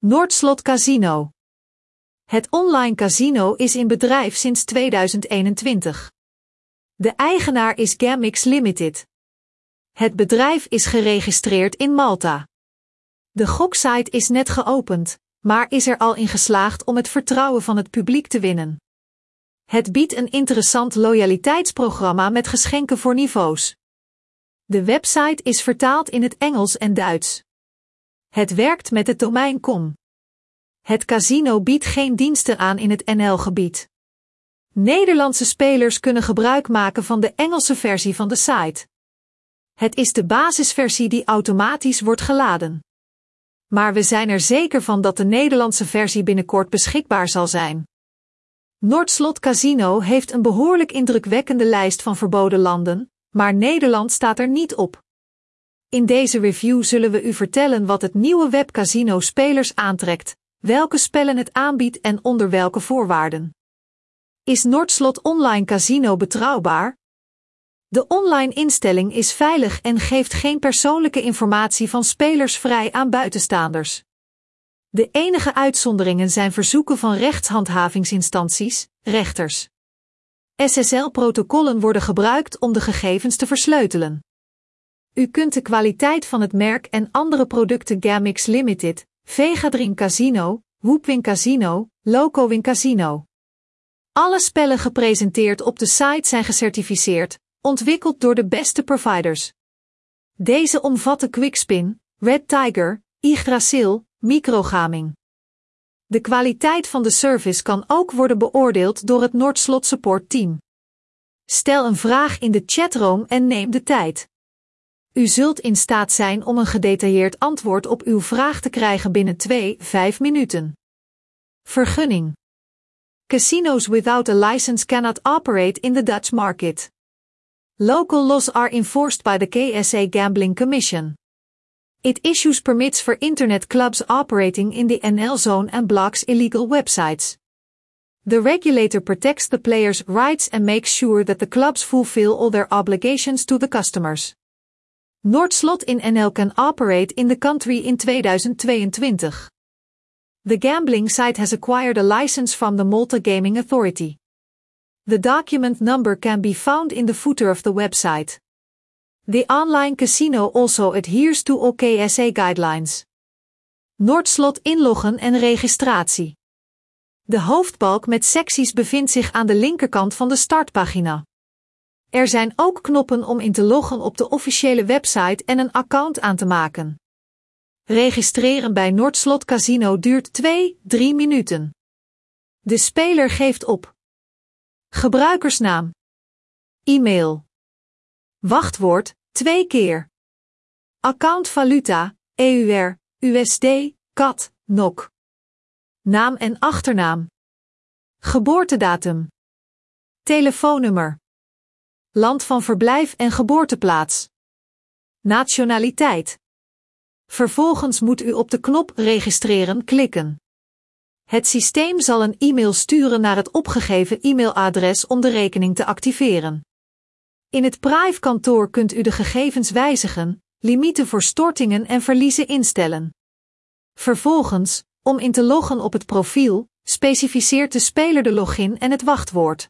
Noordslot Casino. Het online casino is in bedrijf sinds 2021. De eigenaar is Gamix Limited. Het bedrijf is geregistreerd in Malta. De goksite is net geopend, maar is er al in geslaagd om het vertrouwen van het publiek te winnen. Het biedt een interessant loyaliteitsprogramma met geschenken voor niveaus. De website is vertaald in het Engels en Duits. Het werkt met het domein com. Het casino biedt geen diensten aan in het NL-gebied. Nederlandse spelers kunnen gebruik maken van de Engelse versie van de site. Het is de basisversie die automatisch wordt geladen. Maar we zijn er zeker van dat de Nederlandse versie binnenkort beschikbaar zal zijn. Noordslot Casino heeft een behoorlijk indrukwekkende lijst van verboden landen, maar Nederland staat er niet op. In deze review zullen we u vertellen wat het nieuwe webcasino spelers aantrekt, welke spellen het aanbiedt en onder welke voorwaarden. Is Noordslot Online Casino betrouwbaar? De online instelling is veilig en geeft geen persoonlijke informatie van spelers vrij aan buitenstaanders. De enige uitzonderingen zijn verzoeken van rechtshandhavingsinstanties, rechters. SSL-protocollen worden gebruikt om de gegevens te versleutelen. U kunt de kwaliteit van het merk en andere producten Gamix Limited, Vegadrin Casino, Whoopwin Casino, Locowin Casino. Alle spellen gepresenteerd op de site zijn gecertificeerd, ontwikkeld door de beste providers. Deze omvatten Quickspin, Red Tiger, Yggdrasil, microgaming. De kwaliteit van de service kan ook worden beoordeeld door het Noordslot Support Team. Stel een vraag in de chatroom en neem de tijd. U zult in staat zijn om een gedetailleerd antwoord op uw vraag te krijgen binnen 2-5 minuten. Vergunning. Casinos without a license cannot operate in the Dutch market. Local laws are enforced by the KSA Gambling Commission. It issues permits for internet clubs operating in the NL zone and blocks illegal websites. The regulator protects the players' rights and makes sure that the clubs fulfill all their obligations to the customers. Noordslot in NL can operate in the country in 2022. The gambling site has acquired a license from the Malta Gaming Authority. The document number can be found in the footer of the website. The online casino also adheres to all KSA guidelines. Noordslot inloggen en registratie. De hoofdbalk met secties bevindt zich aan de linkerkant van de startpagina. Er zijn ook knoppen om in te loggen op de officiële website en een account aan te maken. Registreren bij Noordslot Casino duurt 2-3 minuten. De speler geeft op. Gebruikersnaam. E-mail. Wachtwoord, twee keer. Account valuta, EUR, USD, CAD, NOK. Naam en achternaam. Geboortedatum. Telefoonnummer. Land van verblijf en geboorteplaats. Nationaliteit. Vervolgens moet u op de knop registreren klikken. Het systeem zal een e-mail sturen naar het opgegeven e-mailadres om de rekening te activeren. In het Prive-kantoor kunt u de gegevens wijzigen, limieten voor stortingen en verliezen instellen. Vervolgens, om in te loggen op het profiel, specificeert de speler de login en het wachtwoord.